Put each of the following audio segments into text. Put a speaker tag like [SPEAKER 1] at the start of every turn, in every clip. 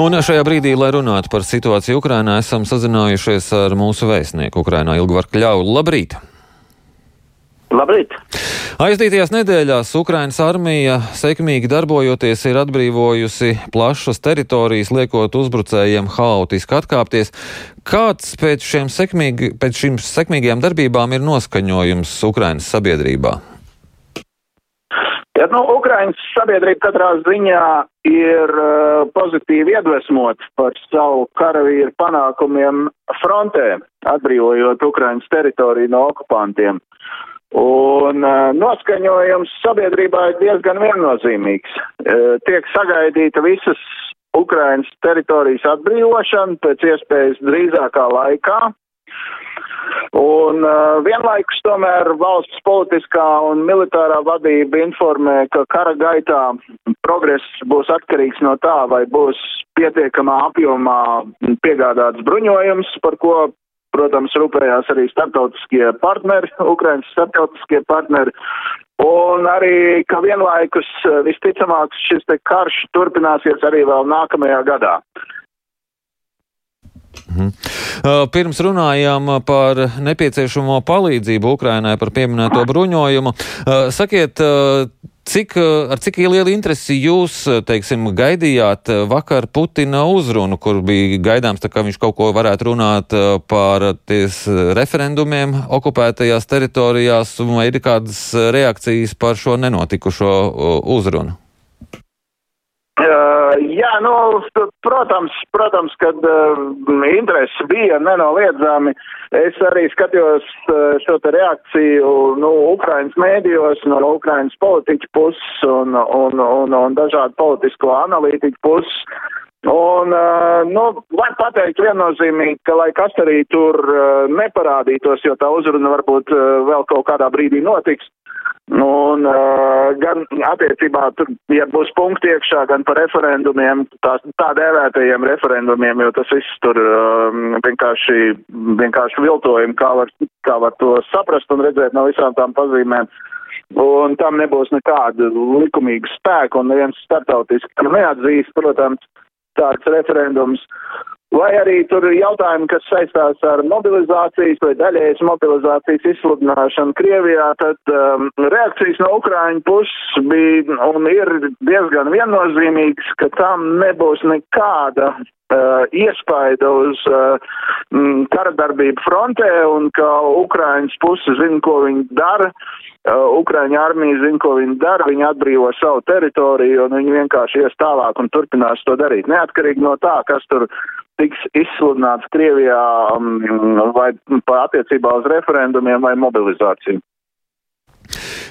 [SPEAKER 1] Un šajā brīdī, lai runātu par situāciju Ukrainā, esam sazinājušies ar mūsu vēstnieku Ukrainā Ilgvaru Kļavu. Labrīt!
[SPEAKER 2] Labrīt!
[SPEAKER 1] Aizdītajās nedēļās Ukrainas armija sekmīgi darbojoties ir atbrīvojusi plašas teritorijas, liekot uzbrucējiem haotiski atkāpties. Kāds pēc, sekmīgi, pēc šīm sekmīgajām darbībām ir noskaņojums Ukrainas sabiedrībā?
[SPEAKER 2] Ja, nu, Ukraiņas sabiedrība katrā ziņā ir uh, pozitīvi iedvesmota par savu karavīru panākumiem frontē, atbrīvojot Ukraiņas teritoriju no okupantiem. Un uh, noskaņojums sabiedrībā ir diezgan viennozīmīgs. Uh, tiek sagaidīta visas Ukraiņas teritorijas atbrīvošana pēc iespējas drīzākā laikā. Un uh, vienlaikus tomēr valsts politiskā un militārā vadība informē, ka kara gaitā progress būs atkarīgs no tā, vai būs pietiekamā apjomā piegādāts bruņojums, par ko, protams, rūpējās arī starptautiskie partneri, Ukrainas starptautiskie partneri. Un arī, ka vienlaikus visticamāk šis te karš turpināsies arī vēl nākamajā gadā.
[SPEAKER 1] Mhm. Pirms runājām par nepieciešamo palīdzību Ukrainai par pieminēto bruņojumu. Sakiet, Cik, ar cik lielu interesi jūs, teiksim, gaidījāt vakar Putina uzrunu, kur bija gaidāms, ka viņš kaut ko varētu runāt par ties referendumiem okupētajās teritorijās, vai ir kādas reakcijas par šo nenotikušo uzrunu?
[SPEAKER 2] Uh, jā, nu, protams, protams, kad uh, interesi bija nenoliedzami. Es arī skatījos uh, šo te reakciju, nu, Ukrainas mēdījos, no Ukrainas politiķu puses un, un, un, un dažādu politisko analītiķu puses. Un, uh, nu, var pateikt viennozīmīgi, ka, lai kas arī tur uh, neparādītos, jo tā uzruna varbūt uh, vēl kaut kādā brīdī notiks, Un uh, gan attiecībā, ja būs punkti iekšā, gan par referendumiem, tās, tā dēvētajiem referendumiem, jo tas viss tur um, vienkārši, vienkārši viltojumi, kā var, kā var to saprast un redzēt no visām tām pazīmēm. Un tam nebūs nekāda likumīga spēka, un neviens startautiski neatzīst, protams, tāds referendums. Vai arī tur ir jautājumi, kas saistās ar mobilizācijas vai daļējas mobilizācijas izsludināšanu Krievijā, tad um, reakcijas no Ukraiņu puses bija un ir diezgan viennozīmīgas, ka tam nebūs nekāda uh, iespaida uz uh, m, karadarbību frontē un ka Ukraiņas puse zina, ko viņi dara. Uh, Ukraiņa armija zina, ko viņi dara, viņi atbrīvo savu teritoriju un viņi vienkārši ies tālāk un turpinās to darīt. Neatkarīgi no tā, kas tur tiks izsludināts Krievijā um, vai attiecībā uz referendumiem vai mobilizāciju.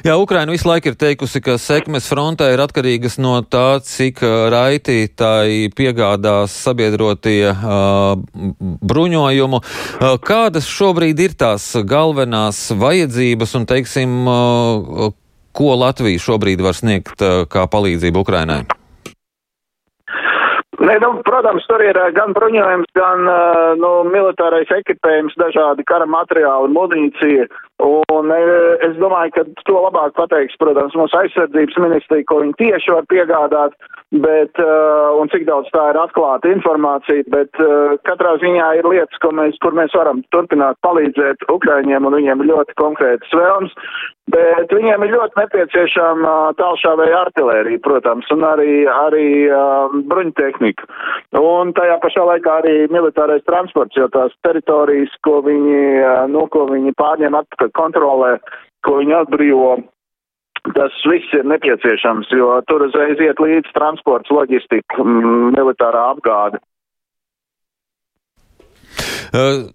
[SPEAKER 1] Jā, Ukraina visu laiku ir teikusi, ka sekmes frontē ir atkarīgas no tā, cik raiti tai piegādās sabiedrotie uh, bruņojumu. Uh, kādas šobrīd ir tās galvenās vajadzības un, teiksim, uh, ko Latvija šobrīd var sniegt uh, kā palīdzību Ukrainai?
[SPEAKER 2] Ne, nu, protams, tur ir gan bruņojums, gan nu, militārais ekipējums, dažādi kara materiāli, munīcija. Un es domāju, ka to labāk pateiks, protams, mūsu aizsardzības ministrija, ko viņi tieši var piegādāt, bet, un cik daudz tā ir atklāta informācija, bet katrā ziņā ir lietas, mēs, kur mēs varam turpināt palīdzēt Ukraiņiem, un viņiem ir ļoti konkrētas vēlmes. Bet viņiem ir ļoti nepieciešama tālšāvēja artilērija, protams, un arī, arī bruņtehnika. Un tajā pašā laikā arī militārais transports, jo tās teritorijas, ko viņi, nu, ko viņi pārņem atpakaļ kontrolē, ko viņi atbrīvo, tas viss ir nepieciešams, jo tur uzreiz iet līdz transports, loģistika, militārā apgāde.
[SPEAKER 1] Uh,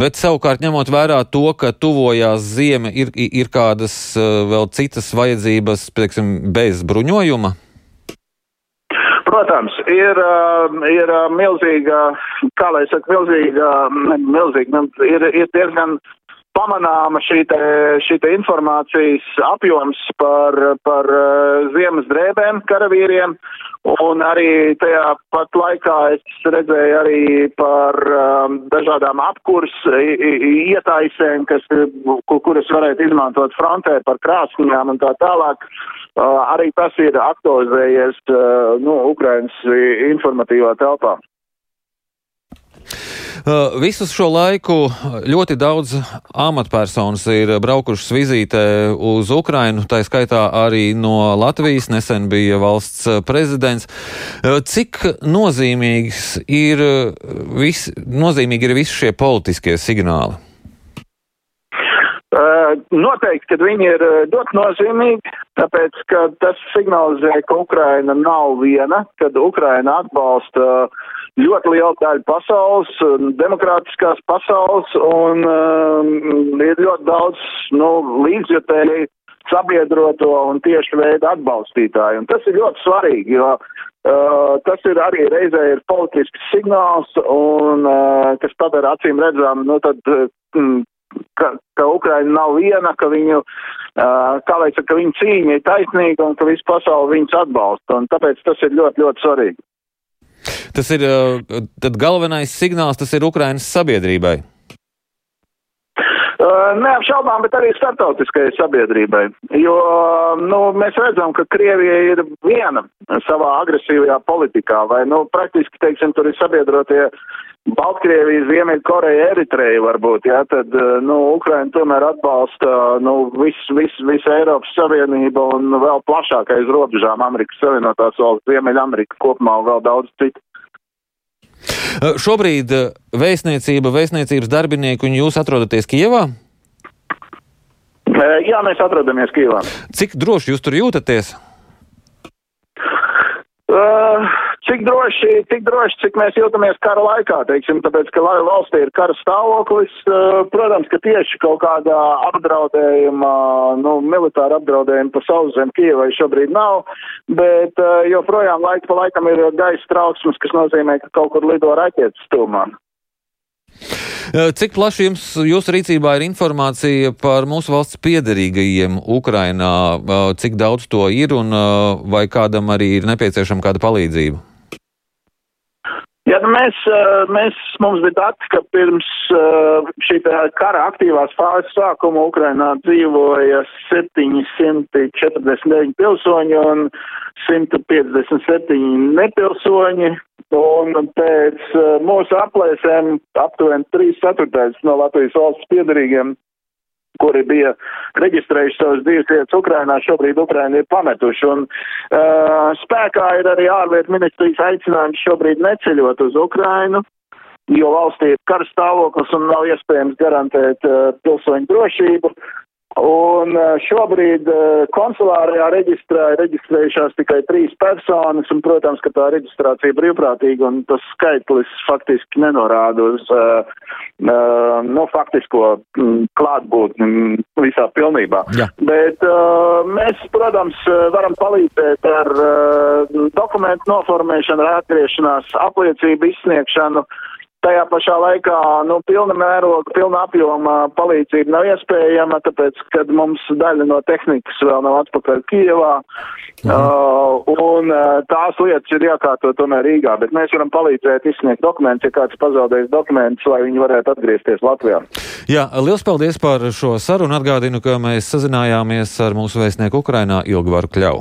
[SPEAKER 1] bet savukārt, ņemot vērā to, ka tuvojās ziema, ir, ir kādas uh, vēl citas vajadzības, piemēram, bez bruņojuma?
[SPEAKER 2] Protams, ir, ir milzīga, kā lai saka, milzīga, milzīga, ir, ir diezgan pamanāma šī te, šī te informācijas apjoms par, par ziemas drēbēm karavīriem, Un arī tajā pat laikā es redzēju arī par um, dažādām apkurs ietaisēm, kas, kuras varētu izmantot frontē par krāsniņām un tā tālāk. arī tas ir aktualizējies nu, Ukrainas informatīvā telpā.
[SPEAKER 1] Visus šo laiku ļoti daudz amatpersonas ir braukušas vizītē uz Ukrainu, tā skaitā arī no Latvijas. Nesen bija valsts prezidents. Cik nozīmīgs ir vis, nozīmīgi ir visi šie politiskie signāli?
[SPEAKER 2] Noteikti, ka viņi ir ļoti nozīmīgi, tāpēc, ka tas signalizē, ka Ukraina nav viena, kad Ukraina atbalsta ļoti liela daļa pasaules, demokrātiskās pasaules, un um, ir ļoti daudz nu, līdzjutēji sabiedroto un tieši veidu atbalstītāju. Un tas ir ļoti svarīgi, jo uh, tas ir arī reizē ir politisks signāls, un uh, kas padara acīm redzam, nu tad, mm, ka, ka Ukraina nav viena, ka viņu, kā lai saka, ka viņa cīņa ir taisnīga un ka visu pasauli viņus atbalsta. Un tāpēc tas ir ļoti, ļoti svarīgi.
[SPEAKER 1] Tas ir tad galvenais signāls, tas ir Ukrainas sabiedrībai.
[SPEAKER 2] Uh, neapšaubām, bet arī startautiskajai sabiedrībai. Jo nu, mēs redzam, ka Krievija ir viena savā agresīvajā politikā, vai nu, praktiski, teiksim, tur ir sabiedrotie Baltkrievija, Ziemeļkoreja, Eritreja varbūt, jā, tad, nu, Ukraina tomēr atbalsta, nu, visu vis, vis Eiropas Savienību un vēl plašākais robežām Amerikas Savienotās valsts, Ziemeļamerika kopumā un vēl daudz citu.
[SPEAKER 1] Šobrīd vēstniecība, vēstniecības darbinieki un jūs atrodaties Kievā?
[SPEAKER 2] Jā, mēs atrodamies Kievā.
[SPEAKER 1] Cik droši jūs tur jūtaties?
[SPEAKER 2] Uh, cik droši, cik droši, cik mēs jūtamies kara laikā, teiksim, tāpēc, ka valstī ir kara stāvoklis, uh, protams, ka tieši kaut kādā apdraudējuma, nu, militāra apdraudējuma pa sauszem Kievai šobrīd nav, bet uh, joprojām laika pa laikam ir gaisa trauksmes, kas nozīmē, ka kaut kur lido raķetes stūmā.
[SPEAKER 1] Cik plaši jums, jūsu rīcībā ir informācija par mūsu valsts piederīgajiem Ukrainā? Cik daudz to ir un vai kādam arī ir nepieciešama kāda palīdzība?
[SPEAKER 2] Jā, nu mēs, mēs, mums bija dati, ka pirms šī kara aktīvās fāzes sākuma Ukrainā dzīvoja 749 pilsoņi un 157 nepilsoņi. Un pēc mūsu aplēsēm aptuveni 3 ceturtais no Latvijas valsts piedarīgiem kuri bija reģistrējuši savas dzīves vietas Ukrainā, šobrīd Ukraina ir pametuši. Un uh, spēkā ir arī ārlietu ministrijas aicinājums šobrīd neceļot uz Ukrainu, jo valstī ir karstāvoklis un nav iespējams garantēt uh, pilsoņu drošību. Un eh, šobrīd eh, konsulārajā reģistrā ir reģistrējušās tikai trīs personas, un, protams, ka tā reģistrācija brīvprātīga, un tas skaitlis faktiski nenorāda uz, uh, uh, nu, faktisko mm, klātbūtni mm, visā pilnībā.
[SPEAKER 1] Ja.
[SPEAKER 2] Bet uh, mēs, protams, varam palīdzēt ar dokumentu noformēšanu, ar atgriešanās apliecību izsniegšanu. Tajā pašā laikā, nu, pilna mēroga, pilna apjoma palīdzība nav iespējama, tāpēc, kad mums daļa no tehnikas vēl nav atpakaļ Kievā, mhm. uh, un uh, tās lietas ir jākārto tomēr Rīgā, bet mēs varam palīdzēt izsniegt dokumentus, ja kāds pazaudējis dokumentus, lai viņi varētu atgriezties Latvijā.
[SPEAKER 1] Jā, liels paldies par šo sarunu. Atgādinu, ka mēs sazinājāmies ar mūsu vēstnieku Ukrainā Ilgvaru Kļau.